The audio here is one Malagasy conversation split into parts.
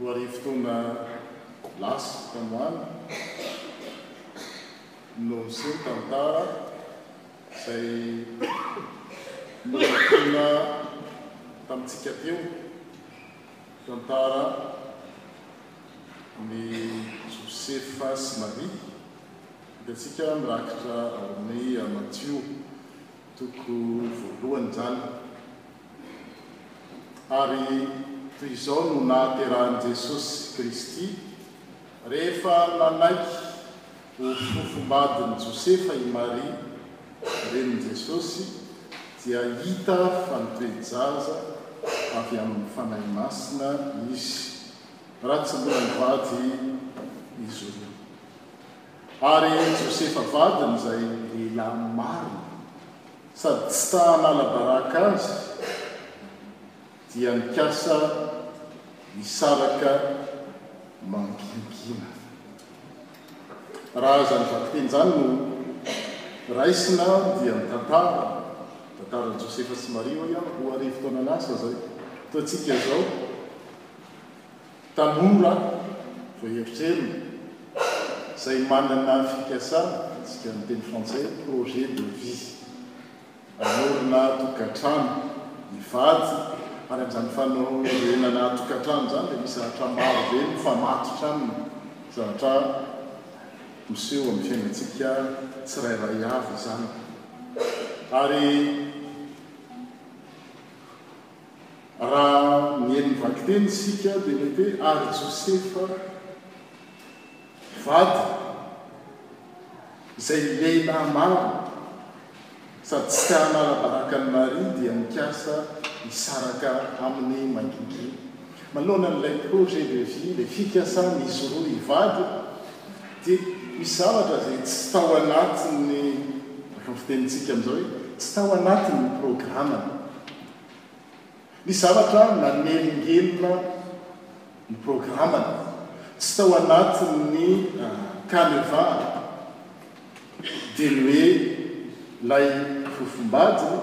Roa arivo taona lasa tany ho any no niseho ny tantara izay novakiana tamintsika teo, tantara ny Josefa sy Maria, hitantsika mirakitra ao amin'ny Matio toko voalohany izany. ary toy izao no nahaterahan'i Jesosy Kristy, rehefa nanaiky ho fofombadin'i Josefa i Maria, renin'i Jesosy, dia hita fa nitoe-jaza avy amin'ny Fanahy Masina izy, raha tsy mbola nivady izy roa. Ary i Josefa vadiny izay lehilahy marina sady tsy ta hanala baraka azy dia nikasa hisaraka mangingina. Raha aza ny vakiteny izany no raisina dia ny tantara, tantaran'i Josefa sy Maria hoy aho, roa arivo taona lasa izay, toa antsika izao, Tanora vao eritrerina, izay manana fikasana hiditra amin'ny teny frantsay, projet de vie. Hanorina tokantrano, hivady, ary amin'izany fanorenana tokantrano izany dia misy zavatra maro be mifamatotra aminy, zavatra miseho amin'ny fiainantsika tsirairay avy izany ary. Raha miely ny vakiteny isika dia mety hoe ary Josefa vady izay lehilahy marina sady tsy te hanala baraka an'i Maria dia nikasa hisaraka aminy mangingina. Manoloana an'ilay projet de vie, ilay fikasana izy roa hivady dia misy zavatra izay tsy tao anatin'ny, araka ny fitenintsika amin'izao hoe tsy tao anatin'ny programany. Ny zavatra nanelingelina ny programany, tsy tao anatin'ny Canevas dia ny hoe ilay fofombadiny,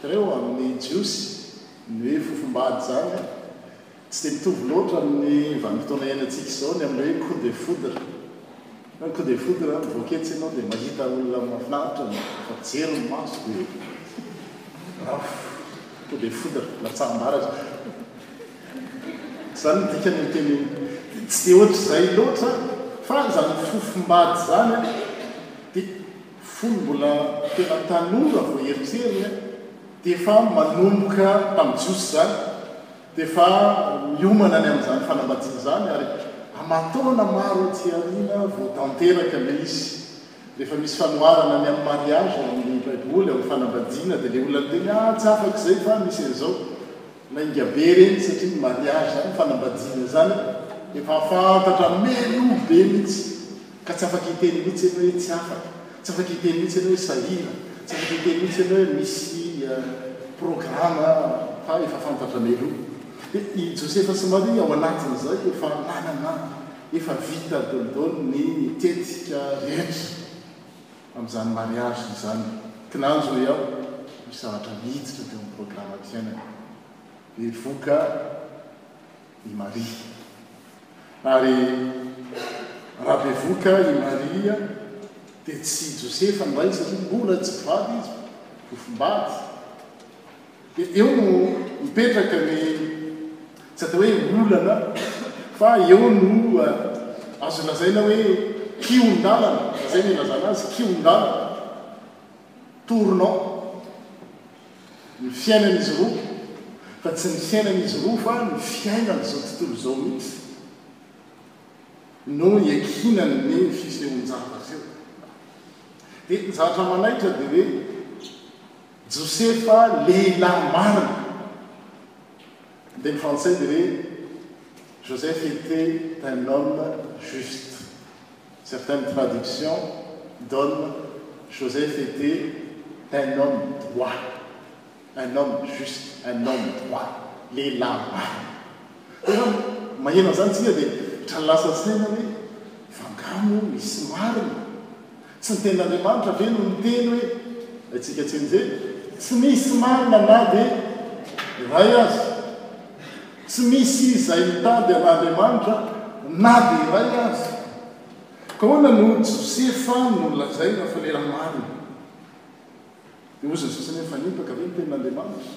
hitanareo amin'ny Jiosy ny hoe fofombady izany an! Tsy dia mitovy loatra amin'ny vanim-potoana iainantsika izao ny amin'ilay hoe coup de foudre. Ny coup de foudre, mivoaka etsy ianao dia mahita olona mahafinaritra, rehefa mijery ny maso dia raf, coup de foudre, latsaham-baratra. Izany no dikan'io teny io. Tsy dia ohatr'izay loatra fa izany fofombady izany dia fony mbola tena tanora vao eritreriny dia efa manomboka tamin'ny jiosy izany. dia efa miomana ny amin'izany fanambadiana izany ary aman-taona maro atsy aoriana vao tanteraka ilay izy. Rehefa misy fanoharana ny amin'ny mariazy ao amin'ny baiboly, amin'ny fanambadiana dia ilay olona miteny ah tsy afaka izay fa misy an'izao. Lainga be ireny satria ny mariazy izany, ny fanambadiana izany efa fantatra meloa be mihitsy. Ka tsy afaka hiteny mihitsy ianao hoe tsy afaka, tsy afaka hiteny mihitsy ianao hoe sahira, tsy afaka hiteny mihitsy ianao hoe misy programa fa efa fantatra mialoha. Dia i Josefa sy Maria ao anatin'izay efa nanana, efa vita daholo daholo ny tetika rehetra amin'izany mariazy izany. Kinanjo hoy aho, misy zavatra miditra teo amin'ny programam-piainany, bevoka. i Maria. Ary raha bevoka i Maria dia tsy i Josefa indray izy satria mbola tsy mpivady izy, mpifombady. Dia eo no mipetraka ny, tsy atao hoe olana, fa eo no eh, azo lazaina hoe kihon-dalana, izay no ilazana azy, kihon-dalana, tournant. Ny fiainan'izy roa, fa tsy ny fiainan'izy roa fa ny fiainan'izao tontolo izao mihitsy no iakinan'ny fisehoan-javatra eo. Dia ny zavatra manaitra dia hoe Josefa lehilahy marina. Ny teny frantsay dia hoe Joseph était un homme juste. Certaines traductions donnent Joseph était un homme droit, un homme juste, un homme droit, lehilahy marina. Raha maheno an'izany isika dia ohatran'ny lasa an-tsaina hoe fa angaha moa misy marina? Tsy ny tenin'Andriamanitra ve no niteny hoe haintsika tsy enjehina? Tsy misy marina na dia iray aza. Tsy misy izay mitady an'Andriamanitra na dia iray aza. Ka ahoana no Josefa no lazaina fa lehilahy marina? Dia hoy izay sasany hoe mifanipaka ve ny tenin'Andriamanitra?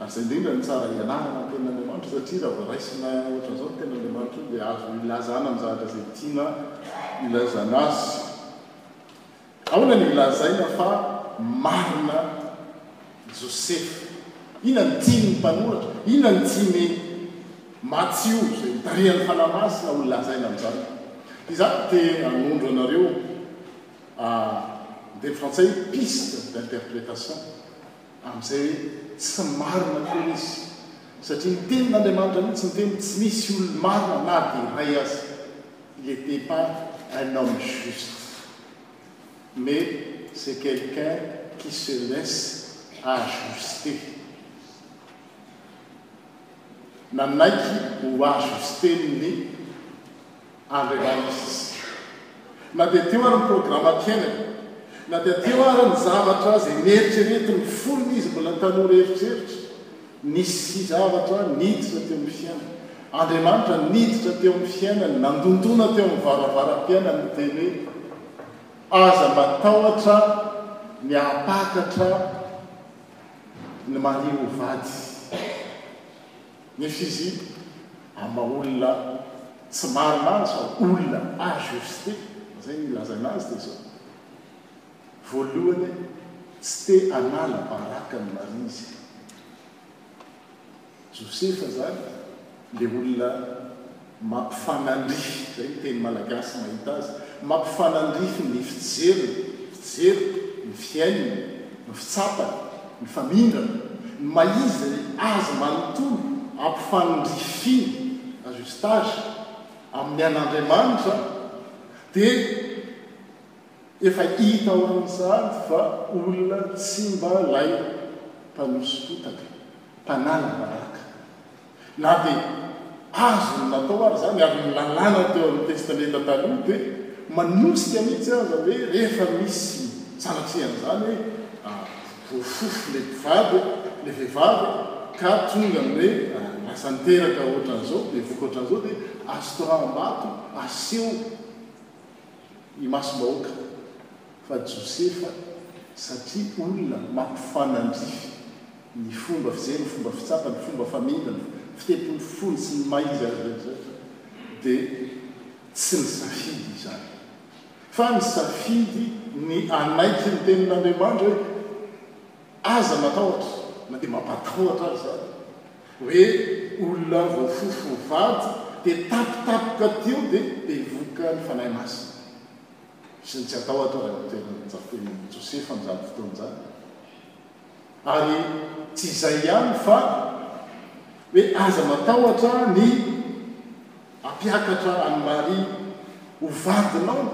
Ary izay indrindra no tsara ianarana ny tenin'Andriamanitra satria raha vao raisina ohatran'izao ny tenin'Andriamanitra io dia azo ilazana amin'ny zavatra izay tiana ilazana azy. Ahoana ny lazaina fa marina Josefa? Inona ny tsin'ny mpanoratra? Inona ny tsin'i Matio izay nitarihan'ny Fanahy Masina ho lazaina amin'izany? Izaho te hanondro anareo a, ny teny frantsay piste d'interprétation, amin'izay hoe tsy marina akory izy, satria ny tenin'Andriamanitra mihitsy miteny tsy misy olona marina na dia iray aza. Il etait pas un homme juste mais c'est quelqu'un qui se laisse ajuster, nanaiky ho ajuster-n'ny Andriamanitra izy. Na dia teo ary ny programa fiainany, na dia teo ary ny zavatra izay neritreretin'ny fonony izy mbola tanora eritreritra, Nisy zavatra niditra teo amin'ny fiainany. Andriamanitra niditra teo amin'ny fiainany, nandondona teo amin'ny varavaram-piainany ny teny hoe, Aza matahotra ny hampakatra ny Maria ho vady. Nefa izy ama olona tsy marina azy fa olona ajuste, izay no ilazana azy dia izao, Voalohany, tsy te hanala baraka an'i Maria izy. Josefa izany ilay olona mampifanandrify, izay ny teny malagasy mahita azy, mampifanandrify ny fijeriny, fijeriny, ny fiainany, ny fitsapany, ny famindrany, ny mahia izay azy manontolo ampifanindrifiny, ajustage, amin'ny an'Andriamanitra dia. Efa hita ao amin'ny sary fa olona tsy mba ilay mpanoso fotaka, mpanala baraka. Na dia azony natao ary izany, ary ny Lalàna teo amin'ny Testamenta Taloha dia manosika mihitsy aza hoe rehefa misy sanatria an'izany hoe voafofo ilay mpivady, ilay vehivavy, ka tonga ny hoe lasa niteraka hoatran'izao, bevoka hoatran'izao, dia azo toraham-bato, aseho. imasom-bahoaka fa Josefa satria olona mampifanandrify ny fomba fizeny, ny fomba fitsapany, ny fomba famindrany, ny fitempon'ny fony sy ny maha izy azy rehetrarehetra dia tsy nisafidy izany fa nisafidy ny hanaiky ny tenin'Andriamanitra hoe Aza matahotra na dia mampatahotra aza izany hoe olona voafofo ho vady dia tapitapika aty eo dia bevoka ny Fanahy Masina. Hisy ny tsy hatahotra raha eo an-toeran'i Jafe- Josefa amin'izany fotoana izany. Ary tsy izay ihany fa hoe aza matahotra ny. Hampiakatra an'i Maria ho vadinao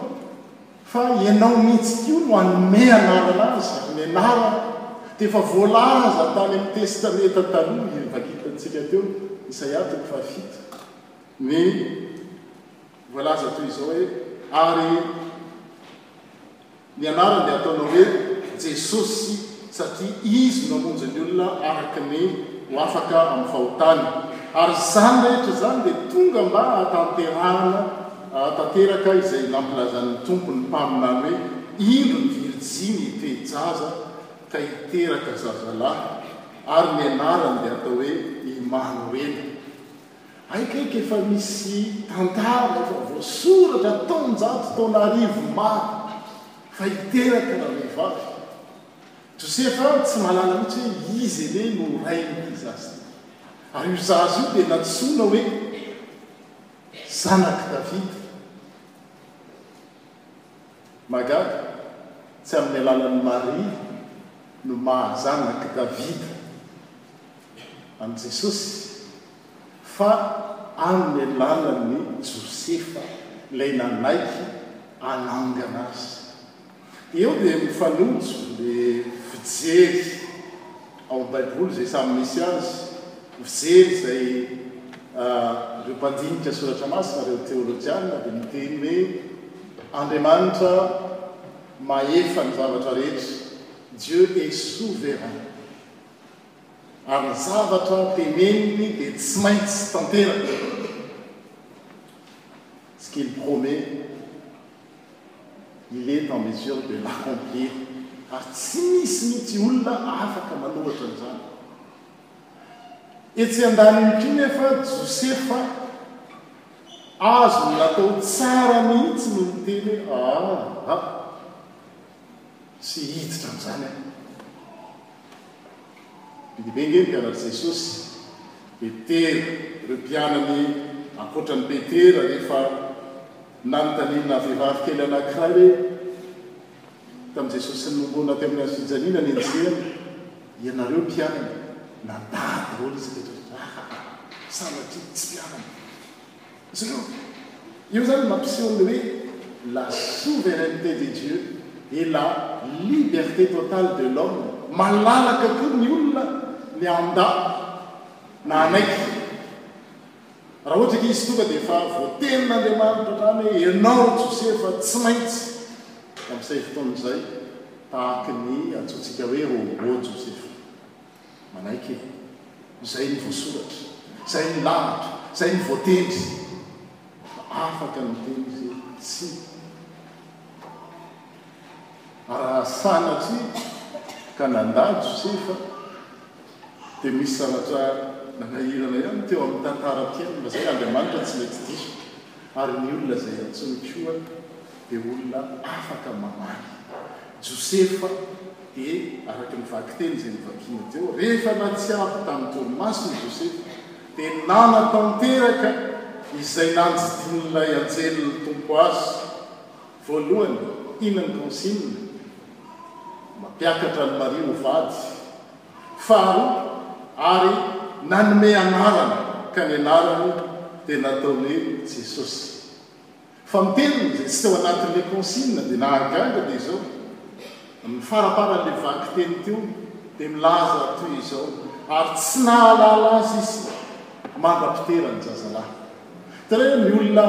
fa ianao mihitsy koa no hanome anarana azy ary ny anarany dia efa voalaza tany amin'ny Testamenta Taloha izay novakitantsika teo, Isaia toko fahafito, ny voalaza toy izao hoe, ary. Ny anarany dia ataonao hoe Jesosy satria Izy no hamonjy ny olona araka ny ho afaka amin'ny fahotany. Ary izany rehetra izany dia tonga mba hahatanterahana tanteraka izay nampilazan'ny Tompo ny mpaminany hoe, Indro ny virjiny hitoe-jaza ka hiteraka zazalahy, ary ny anarany dia atao hoe Imanoela. Aikaiky efa misy tantara efa voasoratra taonjato taona arivo maro fa hiteraka ravehivavy. Josefa tsy mahalala mihitsy hoe izy anie no rain'ity zaza ity. Ary io zaza io dia nantsoina hoe zanak'i Davida. Mahagaga, tsy amin'ny alalan'i Maria no maha zanak'i Davida an'i Jesosy fa amin'ny alalan'i Josefa ilay nanaiky hanangana azy. Eo dia mifanojo ny fijery ao am baiboly zay samy misy azy, mijery zay reo mpandinika soratra masina reo teolojianina de miteny hoe Andriamanitra mahefa ny zavatra rehetra, Dieu est souverain, ary ny zavatra teneniny de tsy maintsy tanteraka, ce qu'il promet, il est en mesure de l'accomplir ary tsy misy mihitsy olona afaka manohitra an'izany. Etsy andaniny koa nefa Josefa azony natao tsara mihitsy no niteny hoe ah ah tsy hiditra amin'izany aho. Be dia be ange ny mpianatr'i Jesosy, Petera, ireo mpianany ankoatra an'i Petera rehefa Nanontaniana vehivavy kely anankiray hoe, Tamin'i Jesosy sy ny Nohomboana teo amin'ny hazo fijaliana nenjehina, ianareo mpianany nandà daholo izy rehetra rehetra. Ahaa! Sanatria tsy mpianany izy ireo. Io izany no mampiseho ny hoe la souveraineté de Dieu et la liberté totale de l'homme. Malalaka koa ny olona ny handà na hanaiky. Raha ohatra ange izy tonga dia efa voatenin'Andriamanitra hatrany hoe ianao ry Josefa tsy maintsy, tamin'izay fotoana izay, tahaky ny antsointsika hoe robot Josefa. Manaiky e! Izay ny voasoratra, izay ny lavitra, izay ny voatendry. Fa afaka niteny izy hoe tsia. Ary raha sanatria ka nandà Josefa, dia misy zavatra nanahirana ihany teo amin'ny tantaram-piainana izay Andriamanitra tsy mety diso ary ny olona izay antsoiny koa dia olona afaka mamaly. Josefa dia araka ny vakiteny izay novakiana teo, rehefa natsiavo tamin'ny torimaso i Josefa dia nanatanteraka izay nanjidin'ilay anjelin'ny Tompo azy. Voalohany, inona ny consigne? Mampiakatra an'i Maria ho vady faharoa ary nanome anarana ka ny anarany dia natao hoe Jesosy. Fa ny teny izay tsy teo anatin'ilay consigne dia nahagaga dia izao, ny faraparan'ilay vakiteny teo dia milaza toy izao, ary tsy nahalala azy izy mandra-piteran'ny zazalahy. Très ny olona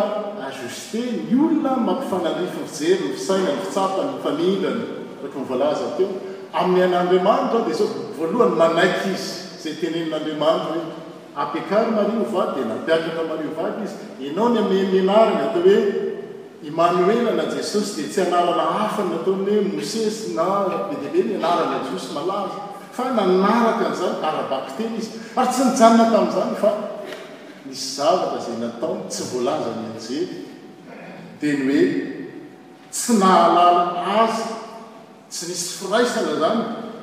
ajuster, ny olona mampifanandrify ny fijery, ny fisainany, ny fitsapany, ny famindrany, ohatry ny voalaza teo, amin'ny ain'Andriamanitra dia izao, voalohany manaiky izy izay tenenin'Andriamanitra hoe Apekaro Maria ho vady, dia nampiakatra Maria ho vady izy, ianao ny amin'ny henenariny atao hoe Imanoela na Jesosy dia tsy anarana hafa ny nataon'ny hoe Mosesy na be dia be ny anarana jiosy malaza fa nanaraka an'izany ara-bakiteny izy ary tsy nijanona tamin'izany fa Nisy zavatra izay nataony tsy voalazan'i Elzely, dia ny hoe tsy nahalala azy, tsy nisy firaisana izany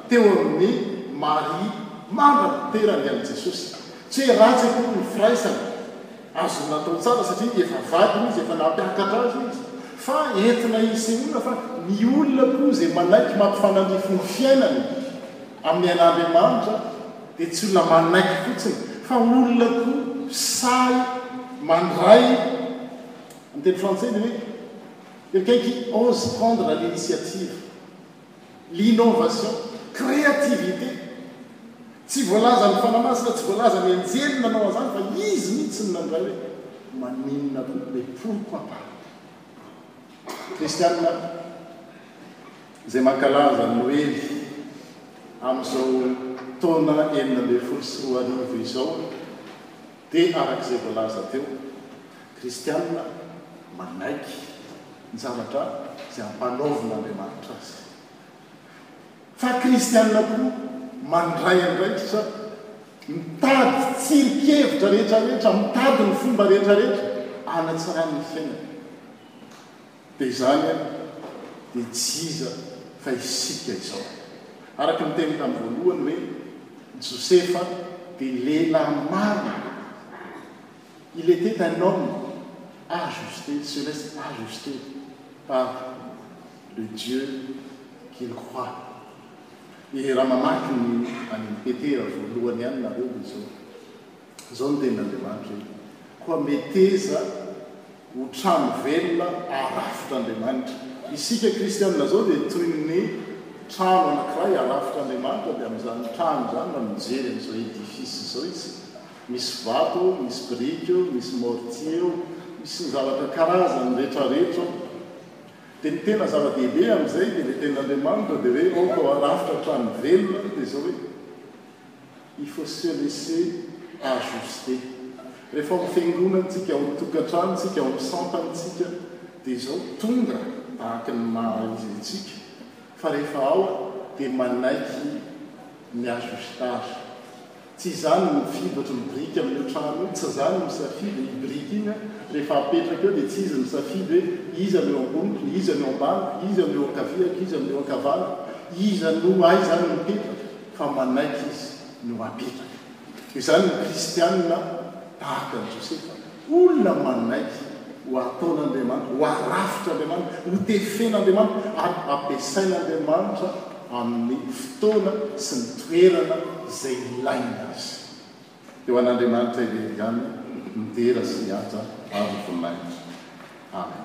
teo amin'i Maria mandra-piterany an'i Jesosy. Tsy hoe ratsy akory ny firaisana, azony natao tsara satria efa vadiny izy, efa nampiakatra azy izy, fa entina hisehoana fa ny olona koa izay manaiky mampifanandrify ny fiainany amin'ny an'Andriamanitra, dia tsy olona manaiky fotsiny fa olona koa sahy mandray amin'ny teny frantsay ny hoe quelqu'un qui ose prendre l'initiative, l'innovation, créativité, tsy voalazan'ny Fanahy Masina, tsy voalazan'ny anjely nanao an'izany fa izy mihitsy no nandray hoe maninona aloha mais pourquoi pas? Kristianina izay mankalaza ny Noely amin'izao taona enina ambin'ny folo sy roa arivo izao dia araka izay voalaza teo, kristiana manaiky ny zavatra izay ampanaovin'Andriamanitra azy, fa kristiana koa mandray andraikitra mitady tsiri-kevitra rehetra rehetra, mitady ny fomba rehetra rehetra hanatsarany ny fiainany. Dia izany an, dia tsy iza fa isika izao. Araka ny teny tamin'ny voalohany hoe, Josefa dia lehilahy marina. Il était un homme ajusté, se laisse ajuster par le Dieu qu'il croit. Dia raha mamaky ny any amin'ny Petera voalohany any nareo dia izao, izao ny tenin'Andriamanitra hoe, Koa meteza ho trano velona arafitr' Andriamanitra. Isika kristianina izao dia toy ny trano anankiray arafitr' Andriamanitra, dia amin' izany trano izany raha mijery an' izao edifisy izao isika, misy vato ao, misy biriky ao, misy mortier ao, misy ny zavatra karazany rehetrarehetra ao, dia ny tena zava-dehibe amin' izay dia ilay tenin' Andriamanitra, dia hoe aoka ho arafitra trano velona, dia izao hoe. il faut se laisser ajuster. Rehefa ao amin'ny fiangonantsika, ao amin'ny tokantranontsika, ao amin'ny sampantsika dia izao tonga tahaka ny maha izy antsika fa rehefa ao dia manaiky ny ajustage. Tsy izany ny fibatry ny biriky amin'io trano io, tsy izany no misafidy iny biriky iny an, rehefa apetraka eo dia tsy izy misafidy hoe iza no eo amboniko, iza no eo ambaniko, iza no eo ankaviako, iza no eo ankavanako, iza no aiza no mipetraka. fa manaiky izy ny ho apetraka. Izany ny kristiana tahaka an'i Josefa, olona manaiky ho ataon'Andriamanitra, ho arafitr'Andriamanitra, ho tefen'Andriamanitra ary ampiasain'Andriamanitra amin'ny fotoana sy ny toerana izay ilaina azy. Eo an'Andriamanitra irery ihany ny dera sy ny haja ary ny voninahitra. Amen.